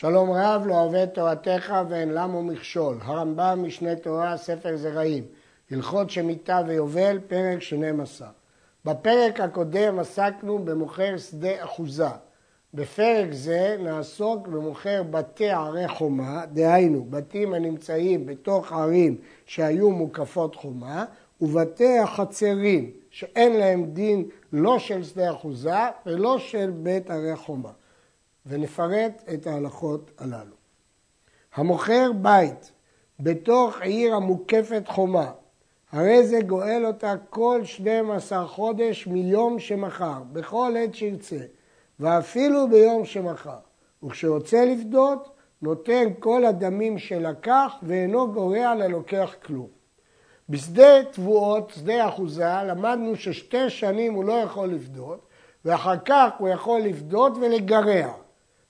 שלום רב לא אוהב תורתך ואין למו מכשול. הרמב"ם משנה תורה, ספר זרעים. הלכות שמיטה ויובל, פרק 12. בפרק הקודם עסקנו במוכר שדה אחוזה. בפרק זה נעסוק במוכר בתי ערי חומה, דהיינו בתים הנמצאים בתוך ערים שהיו מוקפות חומה, ובתי החצרים שאין להם דין לא של שדה אחוזה ולא של בית ערי חומה. ונפרט את ההלכות הללו. המוכר בית בתוך עיר המוקפת חומה, הרי זה גואל אותה כל 12 חודש מיום שמכר, בכל עת שירצה, ואפילו ביום שמכר. וכשרוצה לפדות, נותן כל הדמים שלקח ואינו גורע ללוקח כלום. בשדה תבואות, שדה אחוזה, למדנו ששתי שנים הוא לא יכול לפדות, ואחר כך הוא יכול לפדות ולגרע.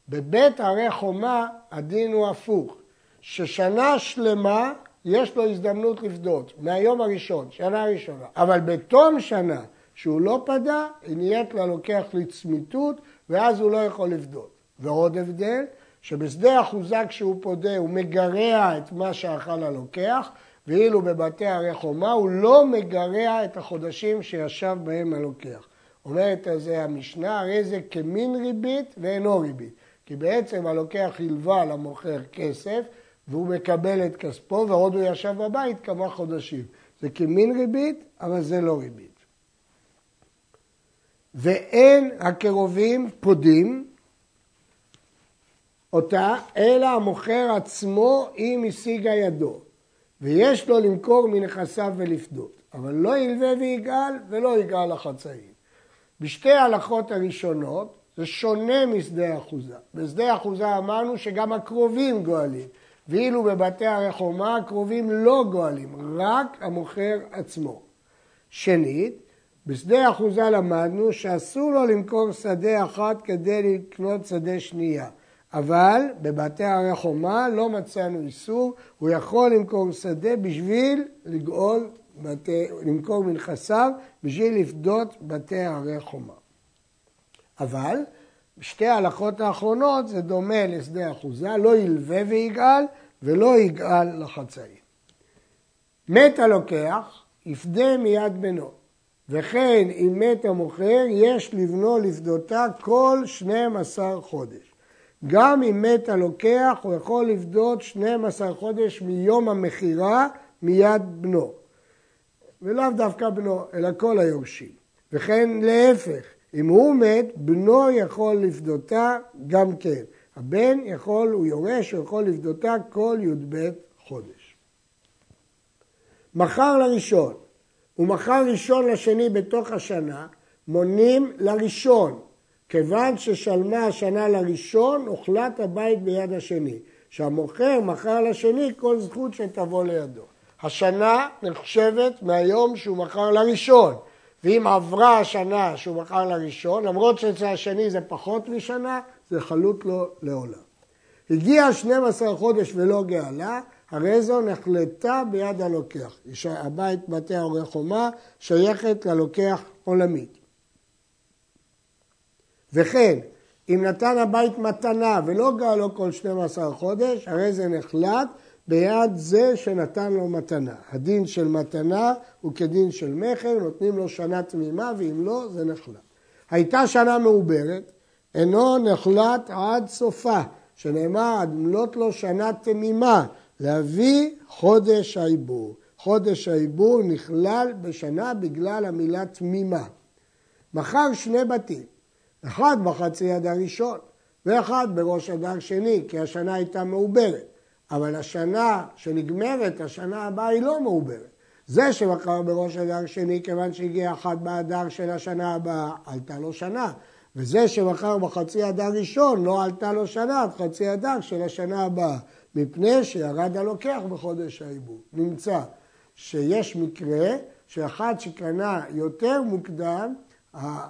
בבית הרי חומה הדין הוא הפוך, ששנה שלמה יש לו הזדמנות לפדות, מהיום הראשון, שנה ראשונה. אבל בתום שנה שהוא לא פדה, היא נהיית ללוקח לצמיתות, ואז הוא לא יכול לפדות. ועוד הבדל, שבשדה אחוזה כשהוא פודה הוא מגרע את מה שאכל הלוקח, ואילו בבתי הרי חומה הוא לא מגרע את החודשים שישב בהם הלוקח. אומרת על זה המשנה, הרי זה כמין ריבית ואינו ריבית. כי בעצם הלוקח הלווה למוכר כסף והוא מקבל את כספו ועוד הוא ישב בבית כמה חודשים. זה כמין ריבית, אבל זה לא ריבית. ואין הקרובים פודים אותה, אלא המוכר עצמו אם השיגה ידו. ויש לו למכור מנכסיו ולפדות, אבל לא ילווה ויגאל ולא יגאל לחצאים. בשתי ההלכות הראשונות זה שונה משדה אחוזה. בשדה אחוזה אמרנו שגם הקרובים גואלים, ואילו בבתי הרחומה הקרובים לא גואלים, רק המוכר עצמו. שנית, בשדה אחוזה למדנו שאסור לו למכור שדה אחת כדי לקנות שדה שנייה. אבל בבתי הרחומה לא מצאנו איסור, הוא יכול למכור שדה בשביל לגאול, בתי, למכור מנכסיו, בשביל לפדות בתי הרי חומה. אבל בשתי ההלכות האחרונות זה דומה לשדה אחוזה, לא ילווה ויגאל ולא יגאל לחצאים. מת הלוקח, יפדה מיד בנו, וכן אם מת המוכר, יש לבנו לפדותה כל 12 חודש. גם אם מת הלוקח, הוא יכול לפדות 12 חודש מיום המכירה מיד בנו. ולאו דווקא בנו, אלא כל היורשים. וכן להפך, אם הוא מת, בנו יכול לפדותה גם כן. הבן יכול, הוא יורש, הוא יכול לפדותה כל י"ב חודש. מחר לראשון ומחר ראשון לשני בתוך השנה, מונים לראשון. כיוון ששלמה השנה לראשון, הוחלט הבית ביד השני. שהמוכר מכר לשני כל זכות שתבוא לידו. השנה נחשבת מהיום שהוא מכר לראשון. ואם עברה השנה שהוא מכר לראשון, למרות שאצל השני זה פחות משנה, זה חלוט לו לעולם. הגיע 12 חודש ולא גאלה, הרי זו נחלטה ביד הלוקח. הבית בתי ההורי חומה שייכת ללוקח עולמית. וכן, אם נתן הבית מתנה ולא גאלו כל 12 חודש, הרי זה נחלט ביד זה שנתן לו מתנה. הדין של מתנה הוא כדין של מכר, נותנים לו שנה תמימה, ואם לא, זה נחלט. הייתה שנה מעוברת, אינו נחלט עד סופה, שנאמר עד מלאת לו שנה תמימה, להביא חודש העיבור. חודש העיבור נכלל בשנה בגלל המילה תמימה. מכר שני בתים, אחד בחצי אדר ראשון ואחד בראש אדר שני, כי השנה הייתה מעוברת. אבל השנה שנגמרת, השנה הבאה היא לא מעוברת. זה שמכר בראש אדר שני, כיוון שהגיע אחד באדר של השנה הבאה, עלתה לו שנה. וזה שמכר בחצי אדר ראשון, לא עלתה לו שנה עד חצי אדר של השנה הבאה, מפני שירד הלוקח בחודש העיבור. נמצא שיש מקרה שאחד שקנה יותר מוקדם,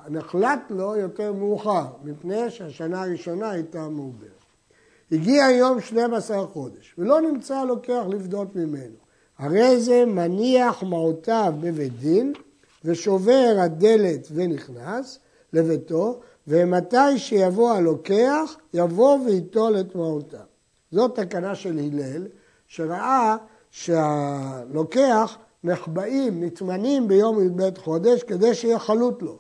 נחלט לו יותר מאוחר, מפני שהשנה הראשונה הייתה מעוברת. הגיע יום 12 חודש, ולא נמצא הלוקח לפדות ממנו. הרי זה מניח מעותיו בבית דין, ושובר הדלת ונכנס לביתו, ומתי שיבוא הלוקח, יבוא וייטול את מהותה. זאת תקנה של הלל, שראה שהלוקח נחבאים, נטמנים ביום י"ב חודש כדי שיהיה חלוט לו.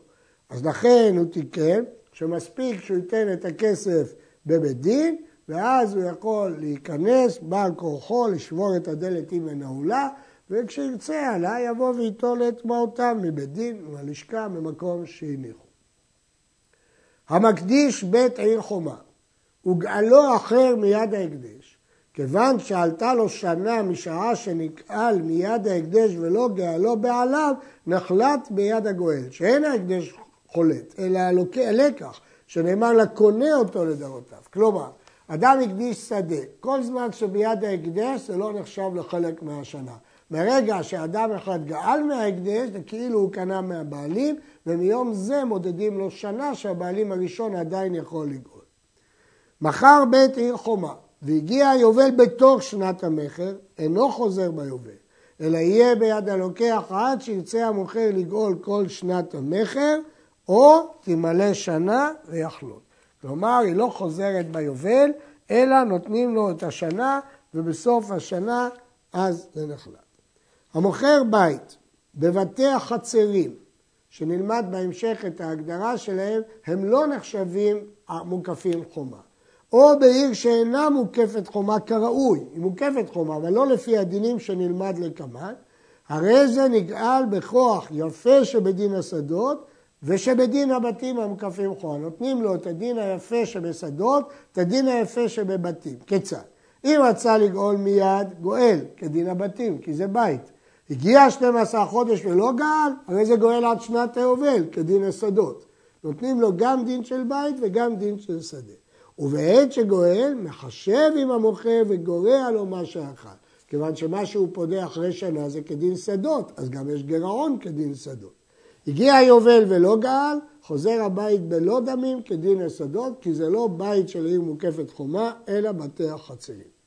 אז לכן הוא תיקן שמספיק שהוא ייתן את הכסף בבית דין, ואז הוא יכול להיכנס בעל כורחו, לשבור את הדלת עם הנעולה, וכשירצה עלה יבוא וייטול את מהותם מבית דין, מהלשכה, ממקום שהניחו. המקדיש בית עיר חומה, וגאלו אחר מיד ההקדש, כיוון שעלתה לו שנה משעה שנגאל מיד ההקדש ולא גאלו בעליו, נחלט ביד הגואל, שאין ההקדש חולט, אלא הלקח, שנאמר לקונה אותו לדורותיו. כלומר, אדם הקדיש שדה, כל זמן שביד ההקדש זה לא נחשב לחלק מהשנה. ברגע שאדם אחד גאל מההקדש, זה כאילו הוא קנה מהבעלים, ומיום זה מודדים לו שנה שהבעלים הראשון עדיין יכול לגאול. מכר בית עיר חומה, והגיע היובל בתוך שנת המכר, אינו חוזר ביובל, אלא יהיה ביד הלוקח עד שירצה המוכר לגאול כל שנת המכר, או תמלא שנה ויחלוט. כלומר, היא לא חוזרת ביובל, אלא נותנים לו את השנה, ובסוף השנה אז זה נחלט. המוכר בית בבתי החצרים, שנלמד בהמשך את ההגדרה שלהם, הם לא נחשבים מוקפים חומה. או בעיר שאינה מוקפת חומה כראוי, היא מוקפת חומה, אבל לא לפי הדינים שנלמד לקמן, הרי זה נגאל בכוח יפה שבדין השדות ושבדין הבתים המוקפים חומה. נותנים לו את הדין היפה שבשדות, את הדין היפה שבבתים. כיצד? אם רצה לגאול מיד, גואל, כדין הבתים, כי זה בית. הגיע 12 חודש ולא גאל, הרי זה גואל עד שנת היובל, כדין השדות. נותנים לו גם דין של בית וגם דין של שדה. ובעת שגואל, מחשב עם המוכר וגורע לו מה שאכל. כיוון שמה שהוא פודה אחרי שנה זה כדין שדות, אז גם יש גירעון כדין שדות. הגיע היובל ולא גאל, חוזר הבית בלא דמים כדין השדות, כי זה לא בית של עיר מוקפת חומה, אלא בתי החצרים.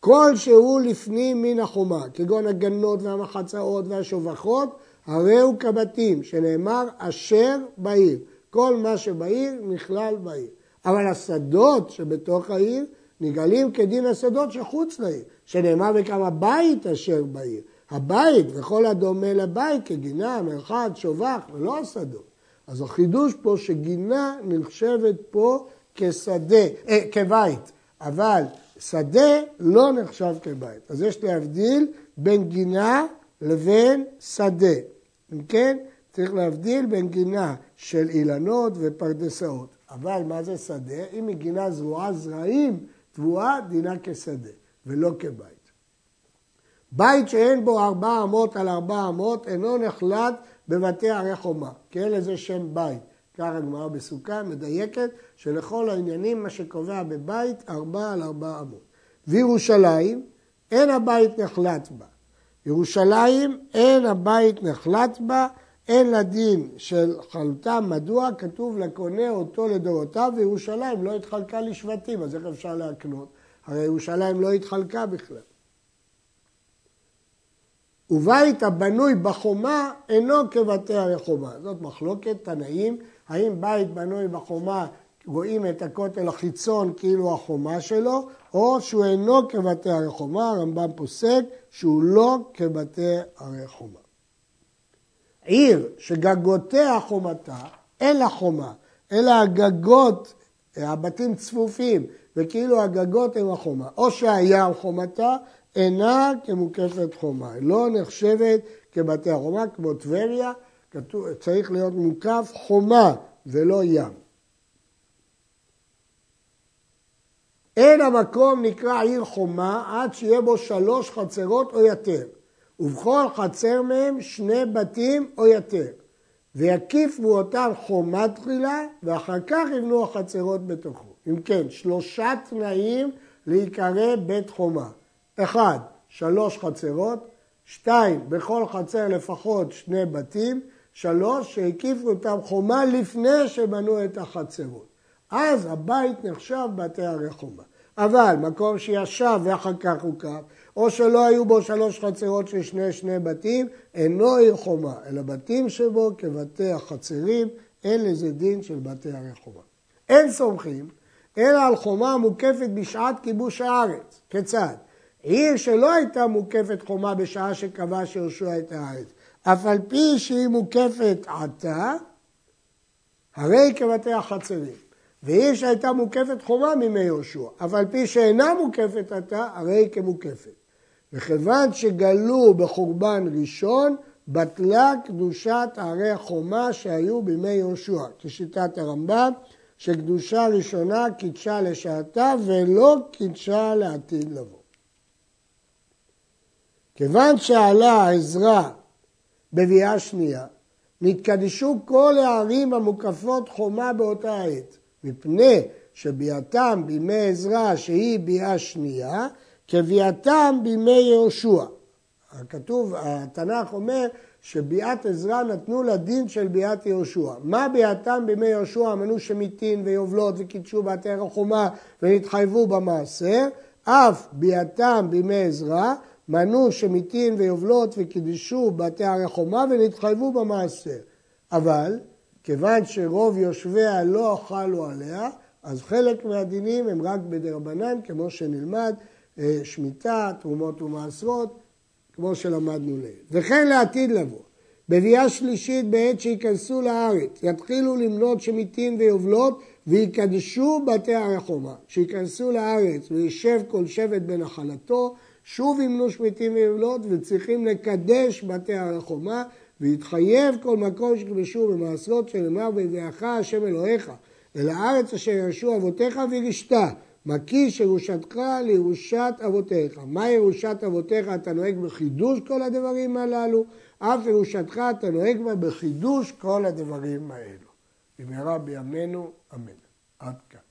כל שהוא לפנים מן החומה, כגון הגנות והמחצאות והשובחות, הרי הוא כבתים, שנאמר אשר בעיר. כל מה שבעיר נכלל בעיר. אבל השדות שבתוך העיר נגלים כדין השדות שחוץ לעיר, שנאמר בכמה בית אשר בעיר. הבית וכל הדומה לבית כגינה, מרחד, שובח, ולא השדות. אז החידוש פה שגינה נחשבת פה כשדה, אה, כבית, אבל שדה לא נחשב כבית. אז יש להבדיל בין גינה לבין שדה. אם כן, צריך להבדיל בין גינה של אילנות ופרדסאות. אבל מה זה שדה? אם היא גינה זרועה זרעים, תבואה דינה כשדה, ולא כבית. בית שאין בו ארבע אמות על ארבע אמות אינו נחלט בבתי ערי חומה, כי אין לזה שם בית. כך הגמרא בסוכה מדייקת שלכל העניינים מה שקובע בבית ארבע על ארבע אמות. וירושלים אין הבית נחלט בה. ירושלים אין הבית נחלט בה, אין לה דין של חלוטה, מדוע? כתוב לקונה אותו לדורותיו, וירושלים לא התחלקה לשבטים, אז איך אפשר להקנות? הרי ירושלים לא התחלקה בכלל. ובית הבנוי בחומה אינו כבתי הרחומה. זאת מחלוקת תנאים, האם בית בנוי בחומה רואים את הכותל החיצון כאילו החומה שלו, או שהוא אינו כבתי הרחומה, הרמב"ם פוסק שהוא לא כבתי הרחומה. עיר שגגותיה חומתה, אין לה חומה, אלא הגגות, הבתים צפופים, וכאילו הגגות הם החומה. או שהיה על חומתה, אינה כמוקפת חומה, לא נחשבת כבתי החומה, כמו טבריה, צריך להיות מוקף חומה ולא ים. אין המקום נקרא עיר חומה עד שיהיה בו שלוש חצרות או יותר, ובכל חצר מהם שני בתים או יותר, ויקיפו אותם חומה תחילה, ואחר כך יבנו החצרות בתוכו. אם כן, שלושה תנאים להיקרא בית חומה. אחד, שלוש חצרות, שתיים, בכל חצר לפחות שני בתים, שלוש, שהקיפו אותם חומה לפני שבנו את החצרות. אז הבית נחשב בתי הרי חומה. אבל מקום שישב ואחר כך הוקף, או שלא היו בו שלוש חצרות של שני שני בתים, אינו עיר חומה, אלא בתים שבו כבתי החצרים, אין לזה דין של בתי הרי חומה. אין סומכים, אלא על חומה מוקפת בשעת כיבוש הארץ. כיצד? עיר שלא הייתה מוקפת חומה בשעה שכבש יהושע את הארץ, אף על פי שהיא מוקפת עתה, הרי כבתי החצרים. ועיר שהייתה מוקפת חומה מימי יהושע, אף על פי שאינה מוקפת עתה, הרי כמוקפת. וכיוון שגלו בחורבן ראשון, בטלה קדושת ערי החומה שהיו בימי יהושע, כשיטת הרמב"ם, שקדושה ראשונה קידשה לשעתה ולא קידשה לעתיד לבוא. כיוון שעלה עזרא בביאה שנייה, נתקדשו כל הערים המוקפות חומה באותה עת, מפני שביאתם בימי עזרא שהיא ביאה שנייה, כביאתם בימי יהושע. הכתוב, התנ"ך אומר שביאת עזרא נתנו לדין של ביאת יהושע. מה ביאתם בימי יהושע אמנו שמיתין ויובלות וקידשו בתי החומה ונתחייבו במעשר, אף ביאתם בימי עזרא מנו שמיתין ויובלות וקידשו בתי הרי חומה ונתחייבו במעשר. אבל כיוון שרוב יושביה לא אכלו עליה, אז חלק מהדינים הם רק בדרבנן, כמו שנלמד, אה, שמיטה, תרומות ומעשרות, כמו שלמדנו לעיל. וכן לעתיד לבוא, בביאה שלישית בעת שייכנסו לארץ, יתחילו למנות שמיטין ויובלות ויקדשו בתי הרי חומה. שייכנסו לארץ וישב כל שבט בנחלתו, שוב ימנו שמיטים ויובלות וצריכים לקדש בתי הרי חומה ויתחייב כל מקום שכבשו במעשרות שנאמר בידיעך השם אלוהיך אל הארץ אשר ירשו אבותיך וירשתה מקיש ירושתך לירושת אבותיך. מה ירושת אבותיך? אתה נוהג בחידוש כל הדברים הללו, אף ירושתך אתה נוהג בה בחידוש כל הדברים האלו. במהרה בימינו, אמן. עד כאן.